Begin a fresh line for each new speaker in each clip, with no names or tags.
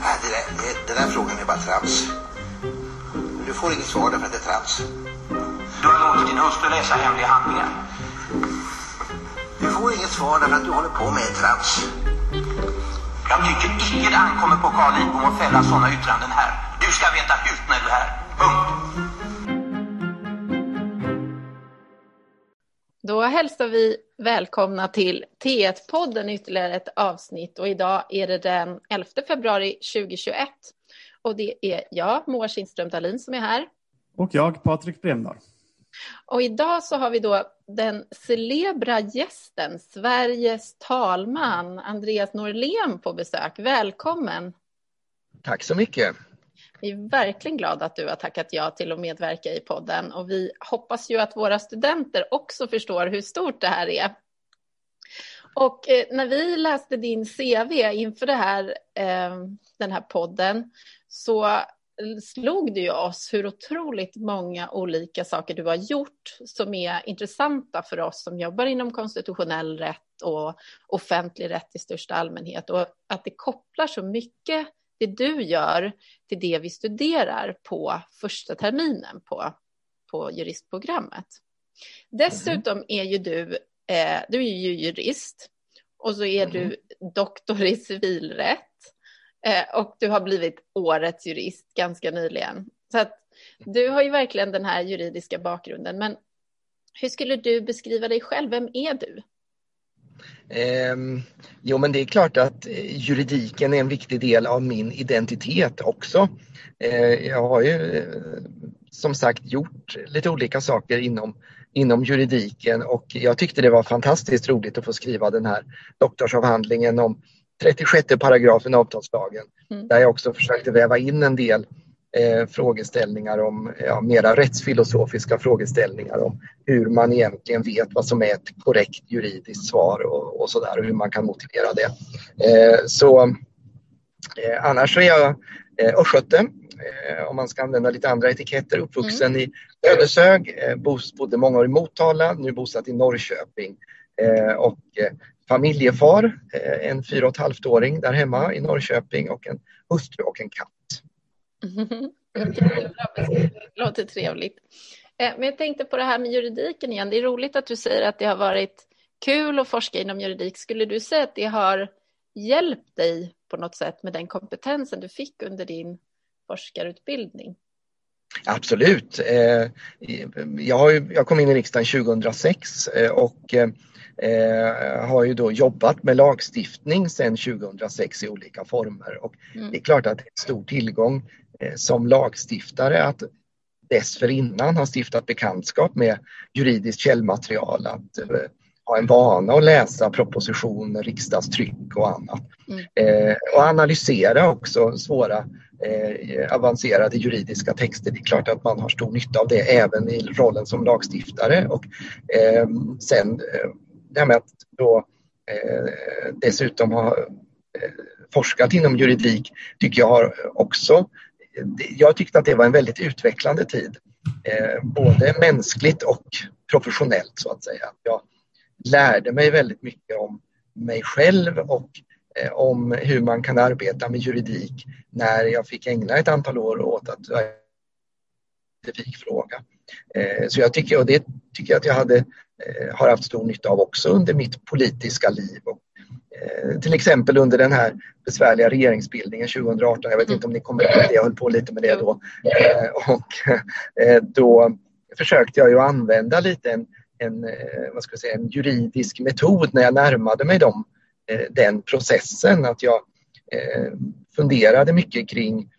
Nej, det där, det, den där frågan är bara trams. Du får inget svar därför att det är trams.
Du har låtit din hustru läsa hemliga handlingar.
Du får inget svar därför att du håller på med trams.
Jag tycker icke det ankommer på Carl Lidbom att fälla sådana yttranden här. Du ska veta hut när du är här. Punkt.
Då hälsar vi välkomna till T1-podden ytterligare ett avsnitt och idag är det den 11 februari 2021 och det är jag, Moa Kindström Dahlin som är här.
Och jag, Patrik Bremdahl.
Och idag så har vi då den celebra gästen, Sveriges talman, Andreas Norlén på besök. Välkommen!
Tack så mycket!
Vi är verkligen glada att du har tackat ja till att medverka i podden och vi hoppas ju att våra studenter också förstår hur stort det här är. Och eh, när vi läste din CV inför det här, eh, den här podden så slog det ju oss hur otroligt många olika saker du har gjort som är intressanta för oss som jobbar inom konstitutionell rätt och offentlig rätt i största allmänhet och att det kopplar så mycket det du gör till det vi studerar på första terminen på, på juristprogrammet. Dessutom är ju du, eh, du är ju jurist och så är du doktor i civilrätt eh, och du har blivit årets jurist ganska nyligen. Så att du har ju verkligen den här juridiska bakgrunden. Men hur skulle du beskriva dig själv? Vem är du?
Eh, jo men det är klart att juridiken är en viktig del av min identitet också. Eh, jag har ju eh, som sagt gjort lite olika saker inom, inom juridiken och jag tyckte det var fantastiskt roligt att få skriva den här doktorsavhandlingen om 36 paragrafen avtalslagen mm. där jag också försökte väva in en del eh, frågeställningar om, ja, mera rättsfilosofiska frågeställningar om hur man egentligen vet vad som är ett korrekt juridiskt svar och, och sådär och hur man kan motivera det. Eh, så eh, annars så är jag eh, östgöte, eh, om man ska använda lite andra etiketter, uppvuxen mm. i Ödeshög, eh, bodde många år i Motala, nu bosatt i Norrköping eh, och familjefar, en fyra och ett halvt åring där hemma i Norrköping och en hustru och en katt.
Det låter trevligt. Eh, men jag tänkte på det här med juridiken igen. Det är roligt att du säger att det har varit kul att forska inom juridik. Skulle du säga att det har hjälpt dig på något sätt med den kompetensen du fick under din forskarutbildning?
Absolut. Eh, jag kom in i riksdagen 2006 eh, och har ju då jobbat med lagstiftning sedan 2006 i olika former. Och mm. Det är klart att det är en stor tillgång som lagstiftare att dessförinnan ha stiftat bekantskap med juridiskt källmaterial, att eh, ha en vana att läsa propositioner, riksdagstryck och annat. Mm. Eh, och analysera också svåra eh, avancerade juridiska texter. Det är klart att man har stor nytta av det även i rollen som lagstiftare. Och eh, sen eh, det här med att då dessutom ha forskat inom juridik tycker jag har också jag tyckte att det var en väldigt utvecklande tid. Eh, både mänskligt och professionellt så att säga. Jag lärde mig väldigt mycket om mig själv och eh, om hur man kan arbeta med juridik när jag fick ägna ett antal år åt att specifik fråga. Eh, så jag tycker, och det tycker jag att jag hade, har haft stor nytta av också under mitt politiska liv och till exempel under den här besvärliga regeringsbildningen 2018. Jag vet mm. inte om ni kommer ihåg det, jag höll på lite med det då. Eh, och eh, då försökte jag ju använda lite en, en, vad ska jag säga, en juridisk metod när jag närmade mig dem, den processen. Att jag funderade mycket kring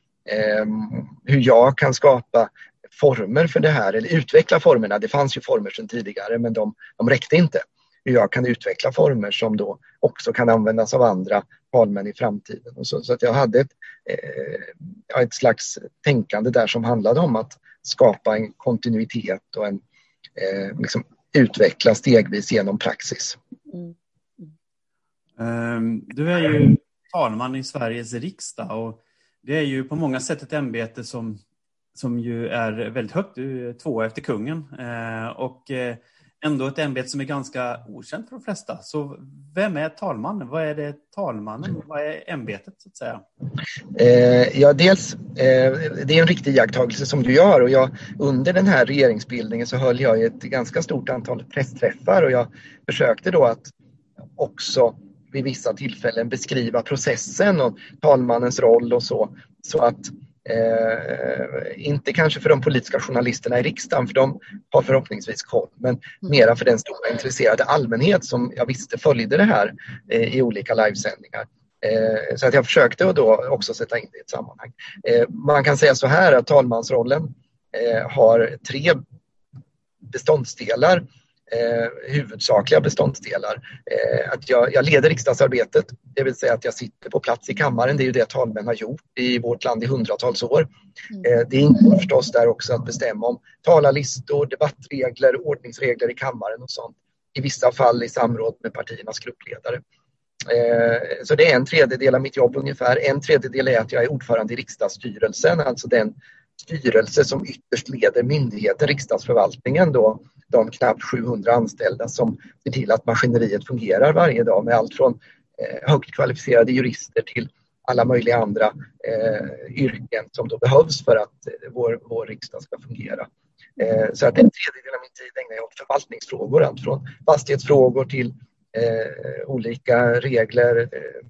hur jag kan skapa former för det här eller utveckla formerna. Det fanns ju former sedan tidigare men de, de räckte inte hur jag kan utveckla former som då också kan användas av andra talmän i framtiden. Och så, så att jag hade ett, eh, ett slags tänkande där som handlade om att skapa en kontinuitet och en, eh, liksom utveckla stegvis genom praxis. Mm.
Mm. Du är ju talman i Sveriges riksdag och det är ju på många sätt ett ämbete som, som ju är väldigt högt, du är två efter kungen. Eh, och ändå ett ämbete som är ganska okänt för de flesta. Så vem är talmannen? Vad är det talmannen? Vad är ämbetet så att säga?
Eh, ja, dels, eh, det är en riktig iakttagelse som du gör och jag, under den här regeringsbildningen så höll jag ett ganska stort antal pressträffar och jag försökte då att också vid vissa tillfällen beskriva processen och talmannens roll och så. Så att Eh, inte kanske för de politiska journalisterna i riksdagen, för de har förhoppningsvis koll, men mm. mera för den stora intresserade allmänhet som jag visste följde det här eh, i olika livesändningar. Eh, så att jag försökte då också sätta in det i ett sammanhang. Eh, man kan säga så här att talmansrollen eh, har tre beståndsdelar eh, huvudsakliga beståndsdelar. Eh, att jag, jag, leder riksdagsarbetet, det vill säga att jag sitter på plats i kammaren. Det är ju det talmän har gjort i vårt land i hundratals år. Mm. Eh, det ingår förstås där också att bestämma om talarlistor, debattregler, ordningsregler i kammaren och sånt. I vissa fall i samråd med partiernas gruppledare. Eh, så det är en tredjedel av mitt jobb ungefär. En tredjedel är att jag är ordförande i riksdagsstyrelsen, alltså den styrelse som ytterst leder myndigheten, riksdagsförvaltningen då, de knappt 700 anställda som ser till att maskineriet fungerar varje dag med allt från eh, högt kvalificerade jurister till alla möjliga andra eh, yrken som då behövs för att eh, vår, vår riksdag ska fungera. Eh, så att en tredjedel av min tid ägnar jag åt förvaltningsfrågor, allt från fastighetsfrågor till eh, olika regler, eh,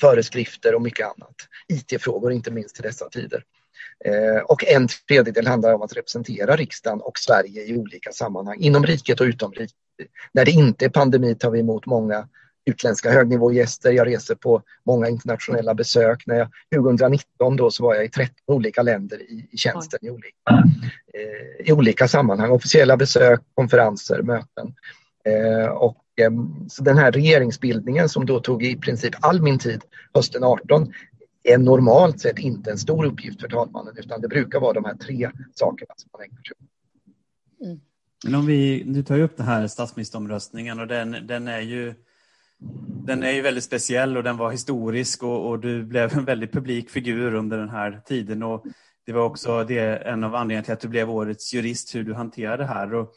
föreskrifter och mycket annat. IT-frågor inte minst i dessa tider. Eh, och en tredjedel handlar om att representera riksdagen och Sverige i olika sammanhang, inom riket och utom riket. När det inte är pandemi tar vi emot många utländska högnivågäster. Jag reser på många internationella besök. När jag, 2019 då så var jag i 13 olika länder i, i tjänsten i olika, eh, i olika sammanhang. Officiella besök, konferenser, möten. Eh, och, eh, så den här regeringsbildningen som då tog i princip all min tid hösten 18 är normalt sett inte en stor uppgift för talmannen utan det brukar vara de här tre sakerna som man ägnar sig åt.
Mm. Men om vi, du tar ju upp det här statsministeromröstningen och den, den är ju den är ju väldigt speciell och den var historisk och, och, du blev en väldigt publik figur under den här tiden. Och det var också det, en av anledningarna till att du blev årets jurist, hur du hanterade det här. Och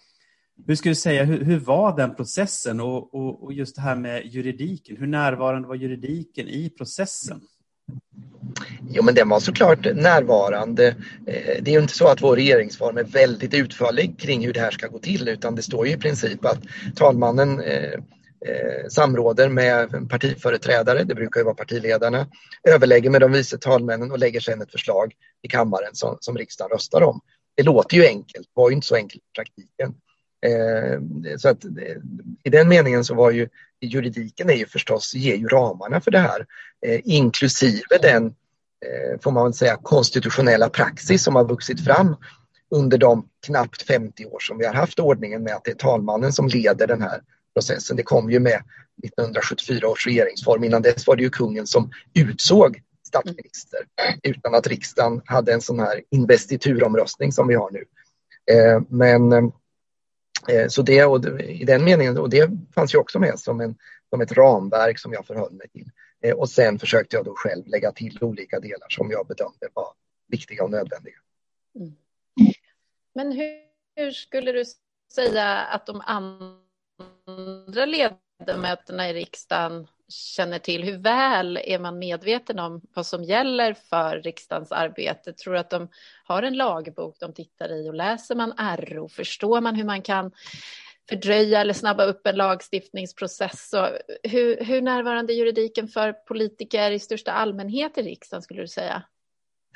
hur skulle du säga, hur, hur var den processen och, och, och, just det här med juridiken? Hur närvarande var juridiken i processen?
Jo, men den var såklart närvarande. Eh, det är ju inte så att vår regeringsform är väldigt utförlig kring hur det här ska gå till utan det står ju i princip att talmannen eh, eh, samråder med partiföreträdare, det brukar ju vara partiledarna, överlägger med de vice talmännen och lägger sedan ett förslag i kammaren som, som riksdagen röstar om. Det låter ju enkelt, var ju inte så enkelt i praktiken. Eh, så att eh, i den meningen så var ju juridiken är ju förstås, ger ju ramarna för det här, eh, inklusive den, eh, får man väl säga, konstitutionella praxis som har vuxit fram under de knappt 50 år som vi har haft ordningen med att det är talmannen som leder den här processen. Det kom ju med 1974 års regeringsform. Innan dess var det ju kungen som utsåg statsminister utan att riksdagen hade en sån här investituromröstning som vi har nu. Eh, men Eh, Eh, så det, och i den meningen, och det fanns ju också med som, en, som ett ramverk som jag förhöll mig till. Eh, och sen försökte jag då själv lägga till olika delar som jag bedömde var viktiga och nödvändiga. Mm.
Men hur, hur, skulle du säga att de andra ledamöterna i riksdagen känner till? Hur väl är man medveten om vad som gäller för riksdagens arbete? Tror du att de har en lagbok de tittar i och läser man RO? Förstår man hur man kan fördröja eller snabba upp en lagstiftningsprocess? Och hur, hur närvarande är juridiken för politiker i största allmänhet i riksdagen skulle du säga?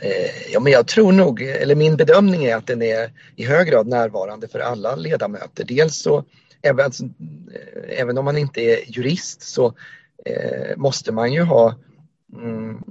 Eh, ja, men jag tror nog, eller min bedömning är att den är i hög grad närvarande för alla ledamöter. Dels så, även, alltså, eh, även om man inte är jurist så Eh, måste man ju ha mm,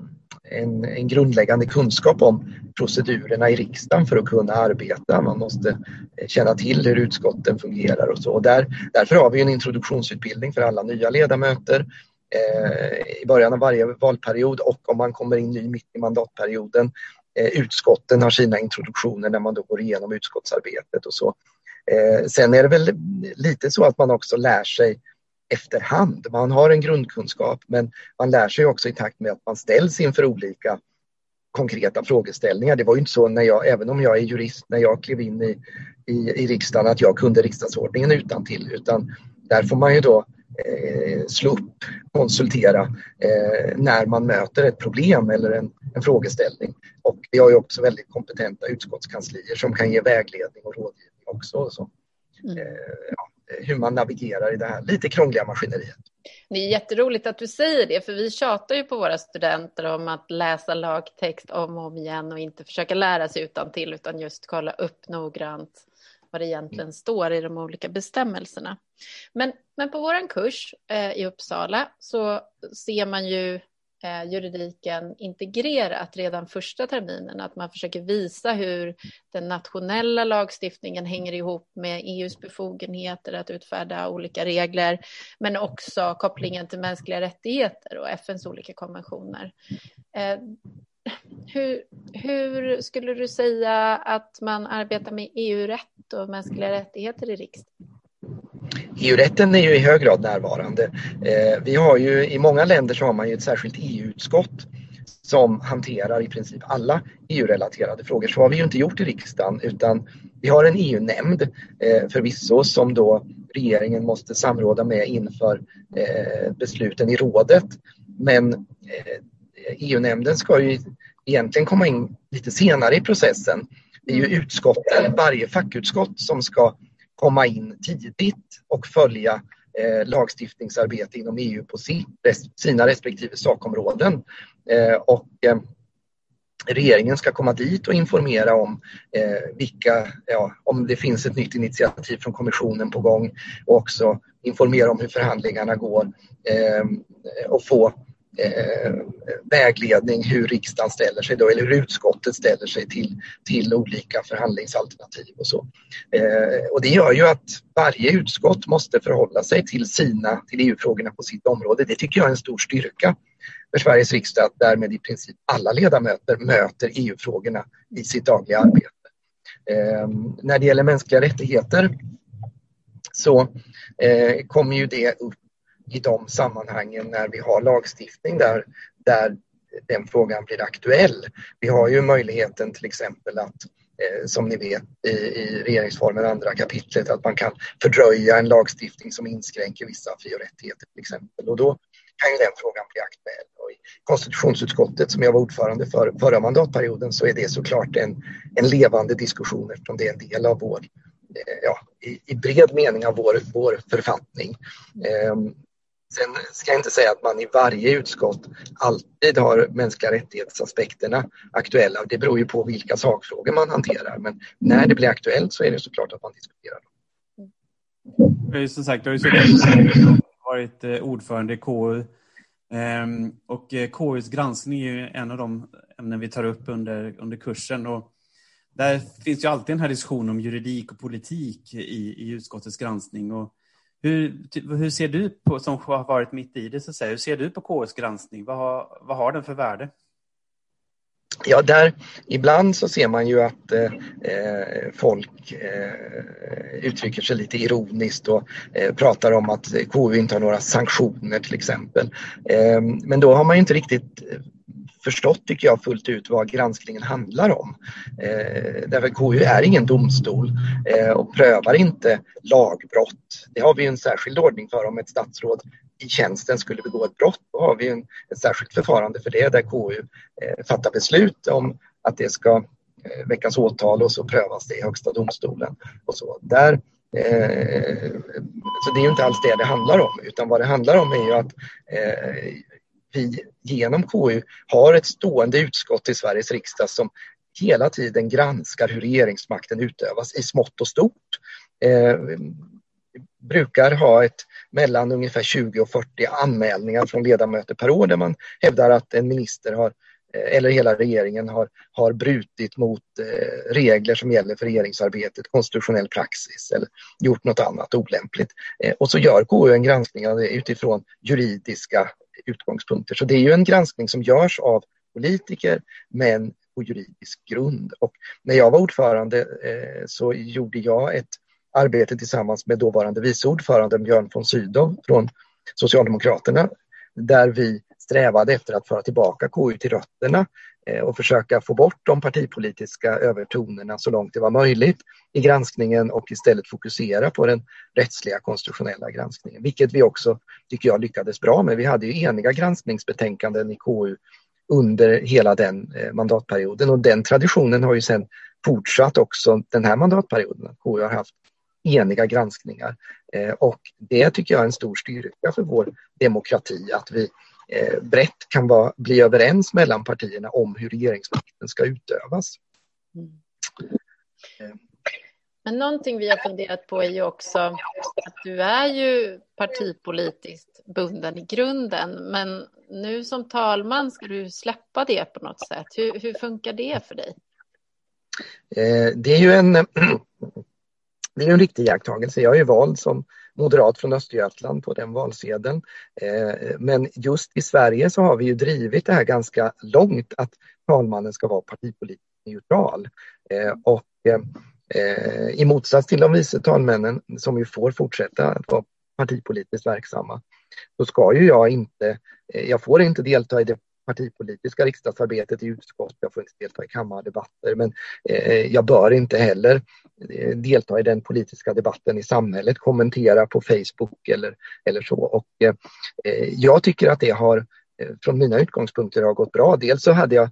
en, en, grundläggande kunskap om procedurerna i riksdagen för att kunna arbeta. Man måste eh, känna till hur utskotten fungerar och så. Och där, därför har vi en introduktionsutbildning för alla nya ledamöter eh, i början av varje valperiod och om man kommer in ny mitt i mandatperioden. Eh, utskotten har sina introduktioner när man då går igenom utskottsarbetet och så. Eh, sen är det väl lite så att man också lär sig efterhand. Man har en grundkunskap men man lär sig också i takt med att man ställs inför olika konkreta frågeställningar. Det var ju inte så när jag, även om jag är jurist, när jag klev in i, i, i riksdagen att jag kunde riksdagsordningen utan till utan där får man ju då eh, slå upp, konsultera eh, när man möter ett problem eller en, en frågeställning. Och vi har ju också väldigt kompetenta utskottskanslier som kan ge vägledning och rådgivning också. Så. Mm. Eh, hur man navigerar i det här lite krångliga maskineriet.
Det är jätteroligt att du säger det, för vi tjatar ju på våra studenter om att läsa lagtext om och om igen och inte försöka lära sig utan till utan just kolla upp noggrant vad det egentligen står i de olika bestämmelserna. Men, men på vår kurs eh, i Uppsala så ser man ju Eh, juridiken integrerat redan första terminen, att man försöker visa hur den nationella lagstiftningen hänger ihop med EUs befogenheter att utfärda olika regler, men också kopplingen till mänskliga rättigheter och FNs olika konventioner. Eh, hur, hur skulle du säga att man arbetar med EU-rätt och mänskliga rättigheter i riksdagen?
EU-rätten är ju i hög grad närvarande. Eh, vi har ju, I många länder så har man ju ett särskilt EU-utskott som hanterar i princip alla EU-relaterade frågor. Så har vi ju inte gjort i riksdagen utan vi har en EU-nämnd eh, förvisso som då regeringen måste samråda med inför eh, besluten i rådet. Men EU-nämnden ska ju egentligen komma in lite senare i processen. Det är ju mm. utskotten, varje fackutskott som ska komma in tidigt och följa eh, lagstiftningsarbete inom EU på sin, sina respektive sakområden. Eh, och eh, regeringen ska komma dit och informera om eh, vilka, ja, om det finns ett nytt initiativ från kommissionen på gång och också informera om hur förhandlingarna går eh, och få eh, vägledning hur riksdagen ställer sig då, eller hur utskottet ställer sig till, till olika förhandlingsalternativ och så. Eh, och det gör ju att varje utskott måste förhålla sig till sina, till EU-frågorna på sitt område. Det tycker jag är en stor styrka för Sveriges riksdag att därmed i princip alla ledamöter möter EU-frågorna i sitt dagliga arbete. Eh, när det gäller mänskliga rättigheter så eh, kommer ju det upp i de sammanhangen när vi har lagstiftning där, där den frågan blir aktuell. Vi har ju möjligheten till exempel att eh, som ni vet i, i regeringsformen andra kapitlet att man kan fördröja en lagstiftning som inskränker vissa fri och rättigheter till exempel och då kan ju den frågan bli aktuell. Och I konstitutionsutskottet som jag var ordförande för förra mandatperioden så är det såklart en, en levande diskussion eftersom det är en del av vår eh, ja, i, i, bred mening av vår, vår författning. Ehm, Sen ska jag inte säga att man i varje utskott alltid har mänskliga rättighetsaspekterna aktuella. Det beror ju på vilka sakfrågor man hanterar. Men när det blir aktuellt så är det såklart att man diskuterar
dem. Som sagt, du har ju varit eh, ordförande i KU. Ehm, och eh, KUs granskning är ju en av de ämnen vi tar upp under, under kursen. Och där finns ju alltid den här diskussionen om juridik och politik i, i utskottets granskning. Och hur, hur ser du på, som har varit mitt i det, så att säga, hur ser du på KUs granskning? Vad har, vad har den för värde?
Ja, där ibland så ser man ju att eh, eh folk eh, uttrycker sig lite ironiskt och eh, pratar om att eh, KU inte har några sanktioner till exempel. Eh, men då har man ju inte riktigt eh, förstått, tycker jag, fullt ut vad granskningen handlar om. Eh, därför KU är ingen domstol eh, och prövar inte lagbrott. Det har vi en särskild ordning för om ett statsråd i tjänsten skulle begå ett brott. Då har vi en, ett särskilt förfarande för det där KU eh, fattar beslut om att det ska eh, väckas åtal och så prövas det i Högsta domstolen. Och så. Där, eh, så det är ju inte alls det det handlar om utan vad det handlar om är ju att eh, vi genom KU har ett stående utskott i Sveriges riksdag som hela tiden granskar hur regeringsmakten utövas i smått och stort. Eh, brukar ha ett mellan ungefär 20 och 40 anmälningar från ledamöter per år där man hävdar att en minister har eh, eller hela regeringen har, har brutit mot eh, regler som gäller för regeringsarbetet, konstitutionell praxis eller gjort något annat olämpligt. Eh, och så gör KU en granskning av det utifrån juridiska utgångspunkter. Så det är ju en granskning som görs av politiker men på juridisk grund. Och när jag var ordförande eh, så gjorde jag ett arbete tillsammans med dåvarande vice ordförande Björn von Sydow från Socialdemokraterna där vi strävade efter att föra tillbaka KU till rötterna Eh, och försöka få bort de partipolitiska övertonerna så långt det var möjligt i granskningen och istället fokusera på den rättsliga konstitutionella granskningen, vilket vi också tycker jag lyckades bra med. Vi hade ju eniga granskningsbetänkanden i KU under hela den eh, mandatperioden och den traditionen har ju sedan fortsatt också den här mandatperioden. KU har haft eniga granskningar eh, och det tycker jag är en stor styrka för vår demokrati att vi brett kan vara, bli överens mellan partierna om hur regeringsmakten ska utövas. Mm.
Men någonting vi har funderat på är ju också att du är ju partipolitiskt bunden i grunden, men nu som talman ska du släppa det på något sätt. Hur, hur funkar det för dig?
Eh, det är ju en, det är en riktig iakttagelse. Jag är vald som moderat från Östergötland på den valsedeln. Eh, men just i Sverige så har vi ju drivit det här ganska långt att talmannen ska vara partipolitiskt neutral. Eh, och eh, i motsats till de vice talmännen som ju får fortsätta att vara partipolitiskt verksamma så ska ju jag inte, jag får inte delta i det partipolitiska riksdagsarbetet i utskott, jag får inte delta i kammardebatter, men eh, jag bör inte heller eh, delta i den politiska debatten i samhället, kommentera på Facebook eller, eller så. Och, eh, eh jag tycker att det har, eh, från mina utgångspunkter, har gått bra. Dels så hade jag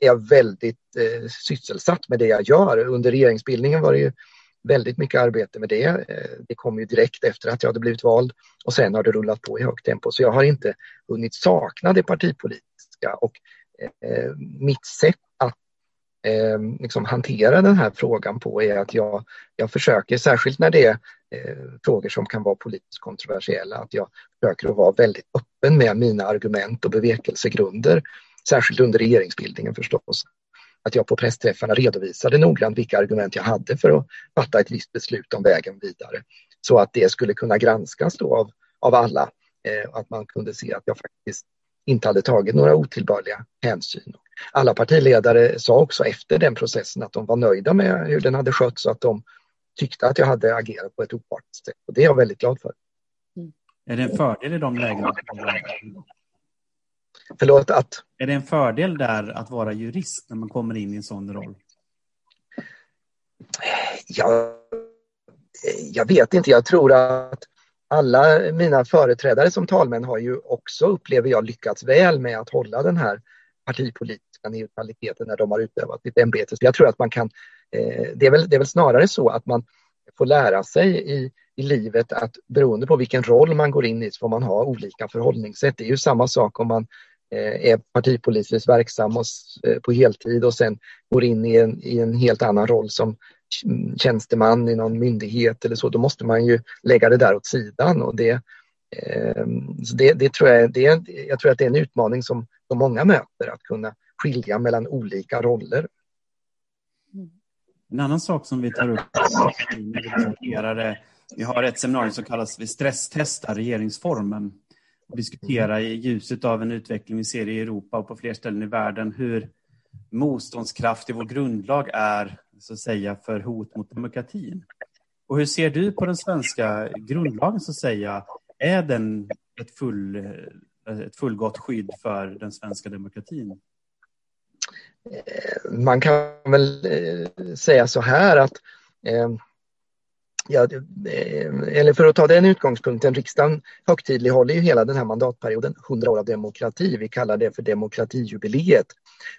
är jag väldigt sysselsatt med det jag gör. Under regeringsbildningen var det ju väldigt mycket arbete med det. Eh, det kom ju direkt efter att jag hade blivit vald och sen har det rullat på i högt tempo. Så jag har inte hunnit sakna det partipolitiska och eh, mitt sätt att eh, liksom hantera den här frågan på är att jag, jag försöker, särskilt när det är eh, frågor som kan vara politiskt kontroversiella, att jag försöker att vara väldigt öppen med mina argument och bevekelsegrunder, särskilt under regeringsbildningen förstås att jag på pressträffarna redovisade noggrant vilka argument jag hade för att fatta ett visst beslut om vägen vidare. Så att det skulle kunna granskas då av, av alla. Eh, att man kunde se att jag faktiskt inte hade tagit några otillbörliga hänsyn. Alla partiledare sa också efter den processen att de var nöjda med hur den hade skötts och att de tyckte att jag hade agerat på ett opartiskt sätt. Och det är jag väldigt glad för.
Mm. Är det en fördel i de lägena?
Förlåt, att?
Är det en fördel där att vara jurist när man kommer in i en sån roll?
Ja, jag vet inte. Jag tror att alla mina företrädare som talmän har ju också, upplever jag, lyckats väl med att hålla den här partipolitiska neutraliteten när de har utövat sitt ämbete. Så jag tror att man kan, eh, det, är väl, det är väl snarare så att man får lära sig i, i livet att beroende på vilken roll man går in i så får man ha olika förhållningssätt. Det är ju samma sak om man Eh, är partipolitiskt verksam och, eh, på heltid och sen går in i en, i en helt annan roll som mm, tjänsteman i någon myndighet eller så, då måste man ju lägga det där åt sidan och det, eh, det, det, tror jag, det, jag tror att det är en utmaning som, de många möter, att kunna skilja mellan olika roller.
En annan sak som vi tar upp när vi vi har ett seminarium som kallas Vi stresstestar regeringsformen diskutera i ljuset av en utveckling vi ser i Europa och på fler ställen i världen hur motståndskraftig vår grundlag är så att säga, för hot mot demokratin. Och hur ser du på den svenska grundlagen så att säga? Är den ett, full, ett fullgott skydd för den svenska demokratin?
Eh, man kan väl eh, säga så här att eh, Ja, eh, eller för att ta den utgångspunkten, riksdagen högtidlighåller ju hela den här mandatperioden, 100 år av demokrati. Vi kallar det för demokratijubileet.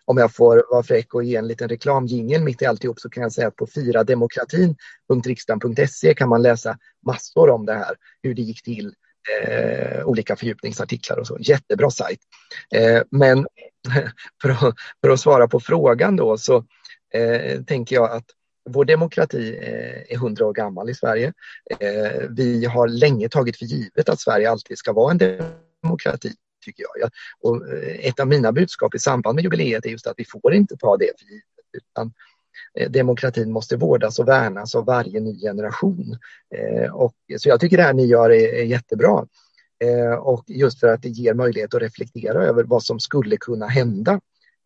Om jag får vara fräck och ge en liten reklamjingel mitt i alltihop så kan jag säga att på firademokratin.riksdagen.se kan man läsa massor om det här, hur det gick till, eh, olika fördjupningsartiklar och så. Jättebra sajt. Eh, men för att, för att, svara på frågan då så eh, tänker jag att vår demokrati eh, är hundra år gammal i Sverige. Eh, vi har länge tagit för givet att Sverige alltid ska vara en demokrati, tycker jag. Och eh, ett av mina budskap i samband med jubileet är just att vi får inte ta det för givet. Utan demokratin måste vårdas och värnas av varje ny generation. Och, så jag tycker det här ni gör är, är jättebra. Och just för att det ger möjlighet att reflektera över vad som skulle kunna hända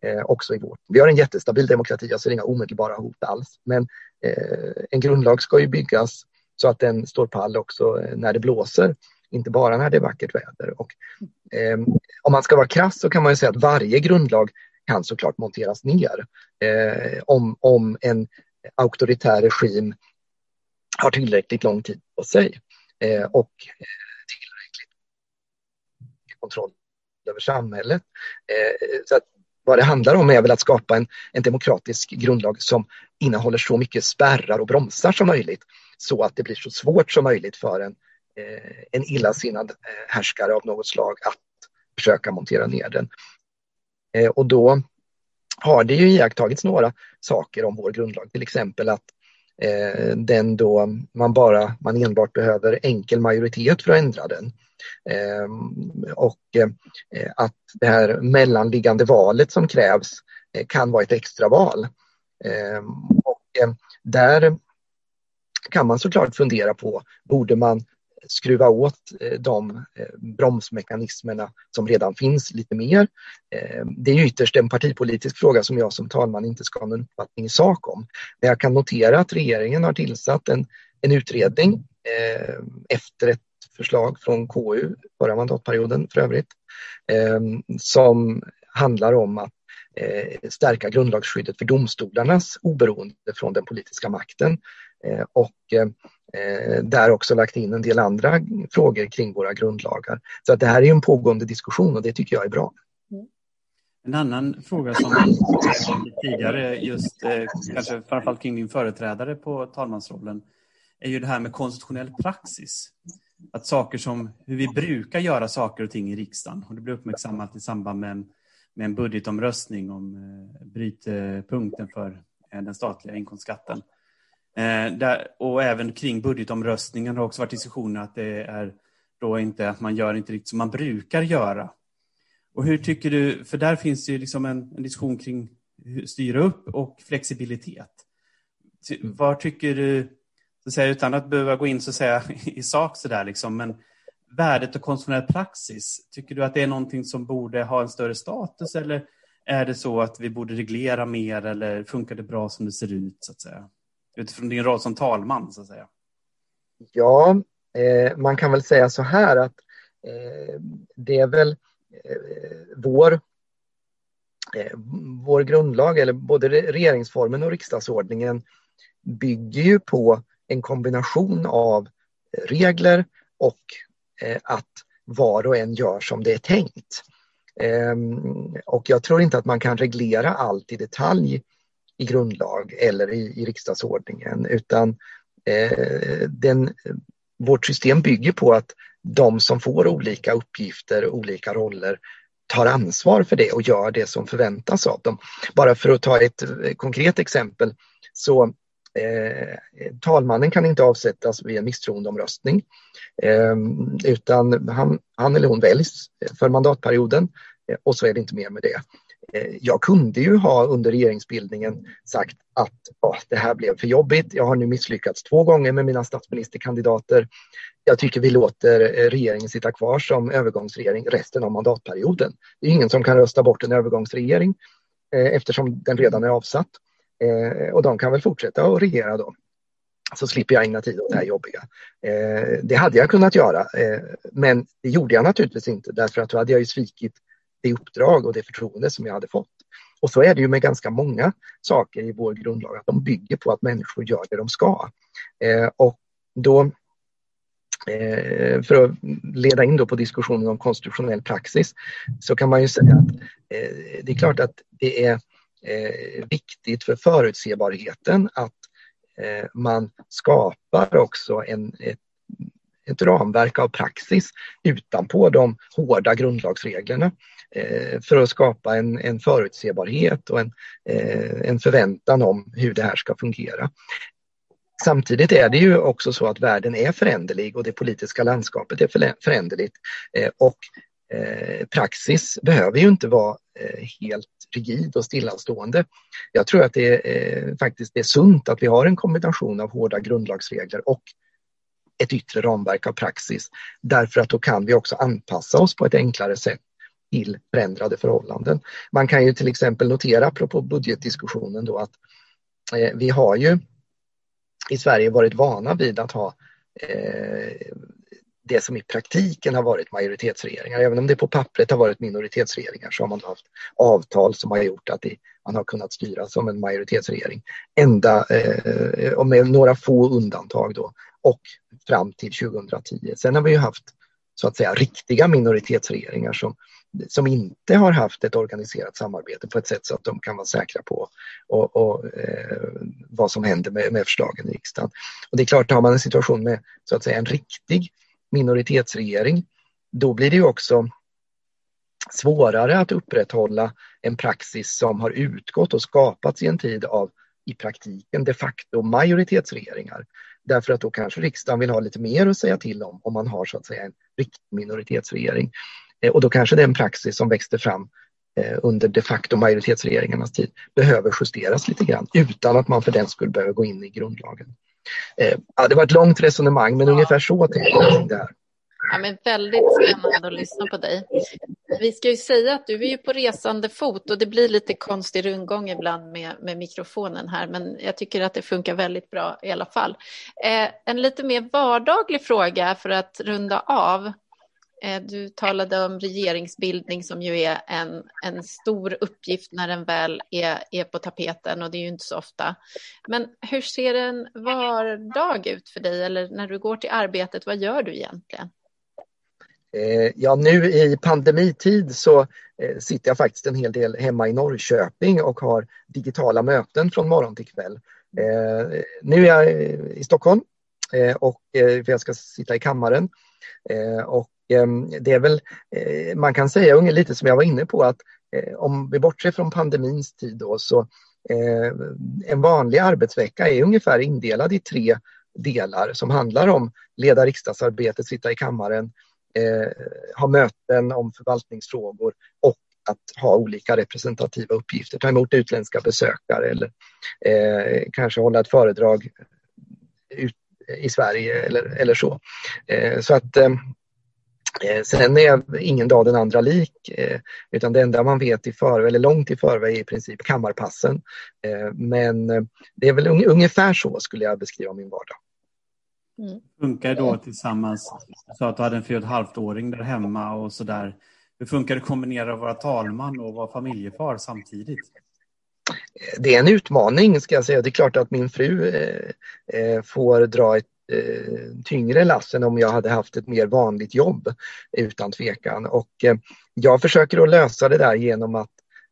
eh, också i vårt. Vi har en jättestabil demokrati, alltså jag ser inga omedelbara hot alls. Men eh, en grundlag ska ju byggas så att den står pall också eh, när det blåser, inte bara när det är vackert väder. Och, eh, om man ska vara krass så kan man ju säga att varje grundlag kan såklart monteras ner eh, om, om en auktoritär regim har tillräckligt lång tid på sig eh, och tillräckligt kontroll över samhället. Så att vad det handlar om är väl att skapa en, en demokratisk grundlag som innehåller så mycket spärrar och bromsar som möjligt så att det blir så svårt som möjligt för en, eh, en illasinnad eh, härskare av något slag att försöka montera ner den. Eh, och då har det ju iakttagits några saker om vår grundlag, till exempel att Eh, den då man bara, man enbart behöver enkel majoritet för att ändra den. Eh, och eh, att det här mellanliggande valet som krävs eh, kan vara ett extraval. Eh, och eh, där kan man såklart fundera på, borde man skruva åt eh, de eh, bromsmekanismerna som redan finns lite mer. Eh, det är ytterst en partipolitisk fråga som jag som talman inte ska ha någon uppfattning i sak om. Men jag kan notera att regeringen har tillsatt en, en utredning efter ett förslag från KU förra mandatperioden för övrigt, som handlar om att stärka grundlagsskyddet för domstolarnas oberoende från den politiska makten och Eh, där också lagt in en del andra frågor kring våra grundlagar. Så att det här är en pågående diskussion och det tycker jag är bra.
En annan fråga som tidigare, just eh, kanske framförallt kring din företrädare på talmansrollen, är ju det här med konstitutionell praxis att saker som hur vi brukar göra saker och ting i riksdagen, och det blir uppmärksammat i samband med en, med en budgetomröstning om eh, brytpunkten för eh, den statliga inkomstskatten. Eh, där, och även kring budgetomröstningen har också varit diskussioner att det är då inte att man gör inte riktigt som man brukar göra. Och hur tycker du, för där finns det ju liksom en, en diskussion kring styra upp och flexibilitet. Vad tycker du så säga, utan att behöva gå in så säga, i sak så där, liksom, men värdet av konstitutionell praxis, tycker du att det är någonting som borde ha en större status eller är det så att vi borde reglera mer eller funkar det bra som det ser ut så att säga? Utifrån din roll som talman så att säga.
Ja, eh, man kan väl säga så här att eh, det är väl eh, vår eh, vår grundlag, eller både regeringsformen och riksdagsordningen bygger ju på en kombination av regler och eh, att var och en gör som det är tänkt. Ehm, och jag tror inte att man kan reglera allt i detalj i grundlag eller i, i riksdagsordningen utan eh, den, vårt system bygger på att de som får olika uppgifter, olika roller tar ansvar för det och gör det som förväntas av dem. Bara för att ta ett eh, konkret exempel så Eh, talmannen kan inte avsättas via misstroendeomröstning eh, utan han, han eller hon väljs för mandatperioden eh, och så är det inte mer med det. Eh, jag kunde ju ha under regeringsbildningen sagt att oh, det här blev för jobbigt. Jag har nu misslyckats två gånger med mina statsministerkandidater. Jag tycker vi låter eh, regeringen sitta kvar som övergångsregering resten av mandatperioden. Det är ingen som kan rösta bort en övergångsregering eh, eftersom den redan är avsatt. Eh, och de kan väl fortsätta att regera då. Så slipper jag ägna tid åt det här jobbiga. Eh, det hade jag kunnat göra, eh, men det gjorde jag naturligtvis inte därför att då hade jag ju svikit det uppdrag och det förtroende som jag hade fått. Och så är det ju med ganska många saker i vår grundlag, att de bygger på att människor gör det de ska. Eh, och då, eh, för att leda in då på diskussionen om konstitutionell praxis, så kan man ju säga att eh, det är klart att det är eh, viktigt för förutsebarheten att eh, man skapar också en, ett, ett ramverk av praxis utanpå de hårda grundlagsreglerna Eh, för att skapa en, en förutsebarhet och en, eh, en förväntan om hur det här ska fungera. Samtidigt är det ju också så att världen är föränderlig och det politiska landskapet är föränderligt eh, och praxis behöver ju inte vara helt rigid och stillastående. Jag tror att det är faktiskt är sunt att vi har en kombination av hårda grundlagsregler och ett yttre ramverk av praxis. Därför att då kan vi också anpassa oss på ett enklare sätt till förändrade förhållanden. Man kan ju till exempel notera, apropå budgetdiskussionen, då att eh, vi har ju i Sverige varit vana vid att ha eh, det som i praktiken har varit majoritetsregeringar. Även om det på pappret har varit minoritetsregeringar så har man haft avtal som har gjort att det, man har kunnat styra som en majoritetsregering. Ända, eh, och med några få undantag då, och fram till 2010. Sen har vi ju haft så att säga riktiga minoritetsregeringar som, som inte har haft ett organiserat samarbete på ett sätt så att de kan vara säkra på och, och eh, vad som händer med, med förslagen i riksdagen. Och det är klart, har man en situation med så att säga en riktig minoritetsregering, då blir det ju också svårare att upprätthålla en praxis som har utgått och skapats i en tid av i praktiken de facto majoritetsregeringar. Därför att då kanske riksdagen vill ha lite mer att säga till om, om man har så att säga en riktig minoritetsregering. Eh, och då kanske den praxis som växte fram eh, under de facto majoritetsregeringarnas tid behöver justeras lite grann utan att man för den skull behöver gå in i grundlagen. Eh, ja, det var ett långt resonemang men ja. ungefär så tänker jag det här.
Ja, men väldigt spännande att lyssna på dig. Vi ska ju säga att du är ju på resande fot och det blir lite konstig rundgång ibland med, med mikrofonen här, men jag tycker att det funkar väldigt bra i alla fall. Eh, en lite mer vardaglig fråga för att runda av. Eh, du talade om regeringsbildning som ju är en, en stor uppgift när den väl är, är på tapeten och det är ju inte så ofta. Men hur ser en vardag ut för dig eller när du går till arbetet, vad gör du egentligen?
Eh, ja, nu i pandemitid så eh, sitter jag faktiskt en hel del hemma i Norrköping och har digitala möten från morgon till kväll. Nu är jag i Stockholm och jag ska sitta i kammaren. Och Ehm, det är väl, eh, man kan säga lite som jag var inne på att eh, om vi bortser från pandemins tid då så eh, en vanlig arbetsvecka är ungefär indelad i tre delar som handlar om leda riksdagsarbetet, sitta i kammaren, ha möten om förvaltningsfrågor och att ha olika representativa uppgifter, ta emot utländska besökare eller eh, kanske hålla ett föredrag ut, i Sverige eller, eller så. Eh, så att eh, Sen är ingen dag den andra lik, eh, utan det enda man vet i förväg, eller långt i förväg, är i princip kammarpassen. Men det är väl ungefär så skulle jag beskriva min vardag.
Mm. Funkar då tillsammans, så att du hade en fyra och ett halvt åring där hemma och så där. Hur funkar det att kombinera att vara talman och vara familjefar samtidigt?
Det är en utmaning ska jag säga. Det är klart att min fru eh, eh får dra ett eh, tyngre lass än om jag hade haft ett mer vanligt jobb utan tvekan. Och eh, jag försöker att lösa det där genom att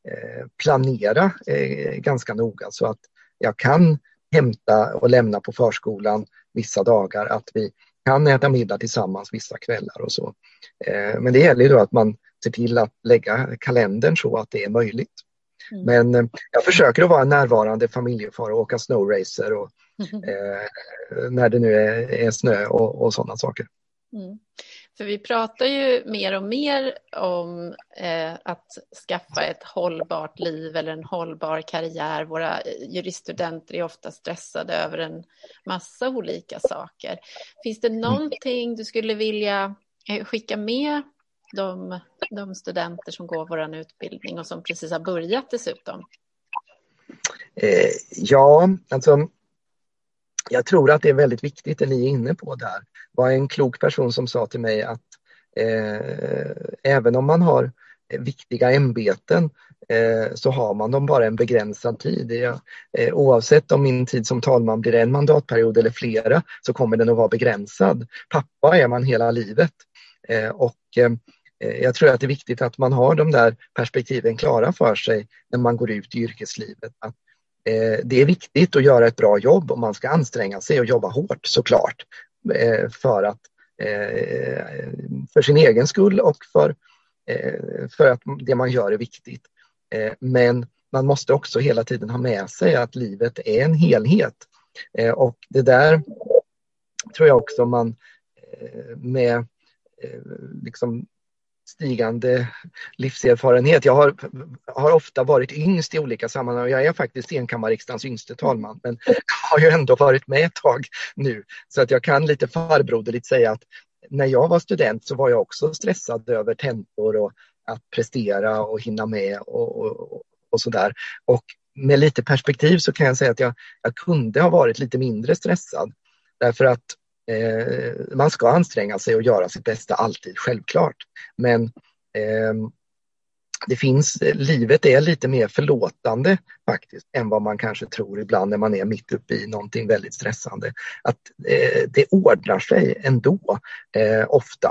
eh, planera eh, ganska noga så att jag kan hämta och lämna på förskolan vissa dagar, att vi kan äta middag tillsammans vissa kvällar och så. Eh, men det gäller ju då att man ser till att lägga kalendern så att det är möjligt. Mm. Men eh, jag försöker att vara en närvarande familjefar och åka snowracer och. Eh, när det nu är, är snö och, och sådana saker. Mm.
För vi pratar ju mer och mer om eh, att skaffa ett hållbart liv eller en hållbar karriär. Våra juriststudenter är ofta stressade över en massa olika saker. Finns det mm. någonting du skulle vilja eh, skicka med de, de studenter som går vår utbildning och som precis har börjat dessutom?
Eh, ja, alltså jag tror att det är väldigt viktigt det ni är inne på där. Det var en klok person som sa till mig att eh, även om man har viktiga ämbeten eh, så har man dem bara en begränsad tid. Jag, eh, oavsett om min tid som talman blir en mandatperiod eller flera så kommer den att vara begränsad. Pappa är man hela livet eh, och eh, eh jag tror att det är viktigt att man har de där perspektiven klara för sig när man går ut i yrkeslivet. Att Eh, Eh, det är viktigt att göra ett bra jobb och man ska anstränga sig och jobba hårt såklart eh, för, att, eh, för sin egen skull och för, eh, för att det man gör är viktigt. Eh, men man måste också hela tiden ha med sig att livet är en helhet. Och det där tror jag också man med liksom stigande livserfarenhet. Jag har, har ofta varit yngst i olika sammanhang. Jag är faktiskt enkammarriksdagens yngste talman men har ju ändå varit med ett tag nu. Så att jag kan lite farbroderligt säga att när jag var student så var jag också stressad över tentor och att prestera och hinna med och, och, och sådär. Och med lite perspektiv så kan jag säga att jag, jag kunde ha varit lite mindre stressad. Därför att Eh, man ska anstränga sig och göra sitt bästa alltid, självklart. Men eh, det finns, livet är lite mer förlåtande faktiskt än vad man kanske tror ibland när man är mitt uppe i någonting väldigt stressande. Att eh, det ordnar sig ändå, eh, ofta,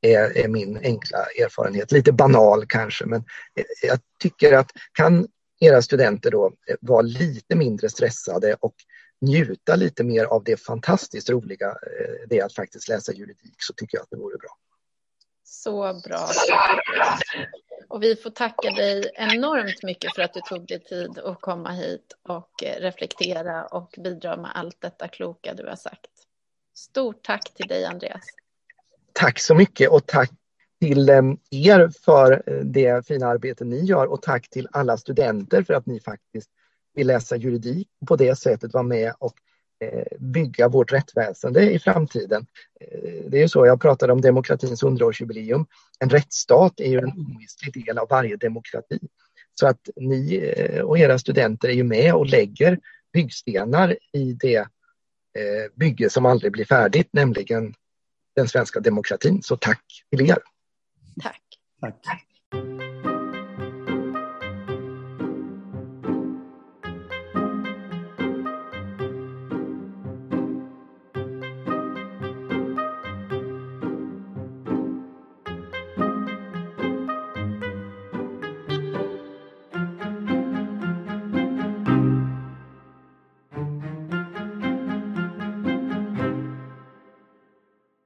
är, är, min enkla erfarenhet. Lite banal kanske, men eh, jag tycker att kan era studenter då vara lite mindre stressade och njuta lite mer av det fantastiskt roliga eh, det är att faktiskt läsa juridik så tycker jag att det vore bra.
Så bra. Och vi får tacka dig enormt mycket för att du tog dig tid att komma hit och eh, reflektera och bidra med allt detta kloka du har sagt. Stort tack till dig Andreas.
Tack så mycket och tack till eh, er för det fina arbete ni gör och tack till alla studenter för att ni faktiskt vill läsa juridik och på det sättet vara med och eh, bygga vårt rättsväsende i framtiden. Eh, det är ju så, jag pratade om demokratins hundraårsjubileum. En rättsstat är ju en omistlig del av varje demokrati. Så att ni eh, och era studenter är ju med och lägger byggstenar i det bygge som aldrig blir färdigt, nämligen den svenska demokratin. Så tack till er.
Tack.
tack.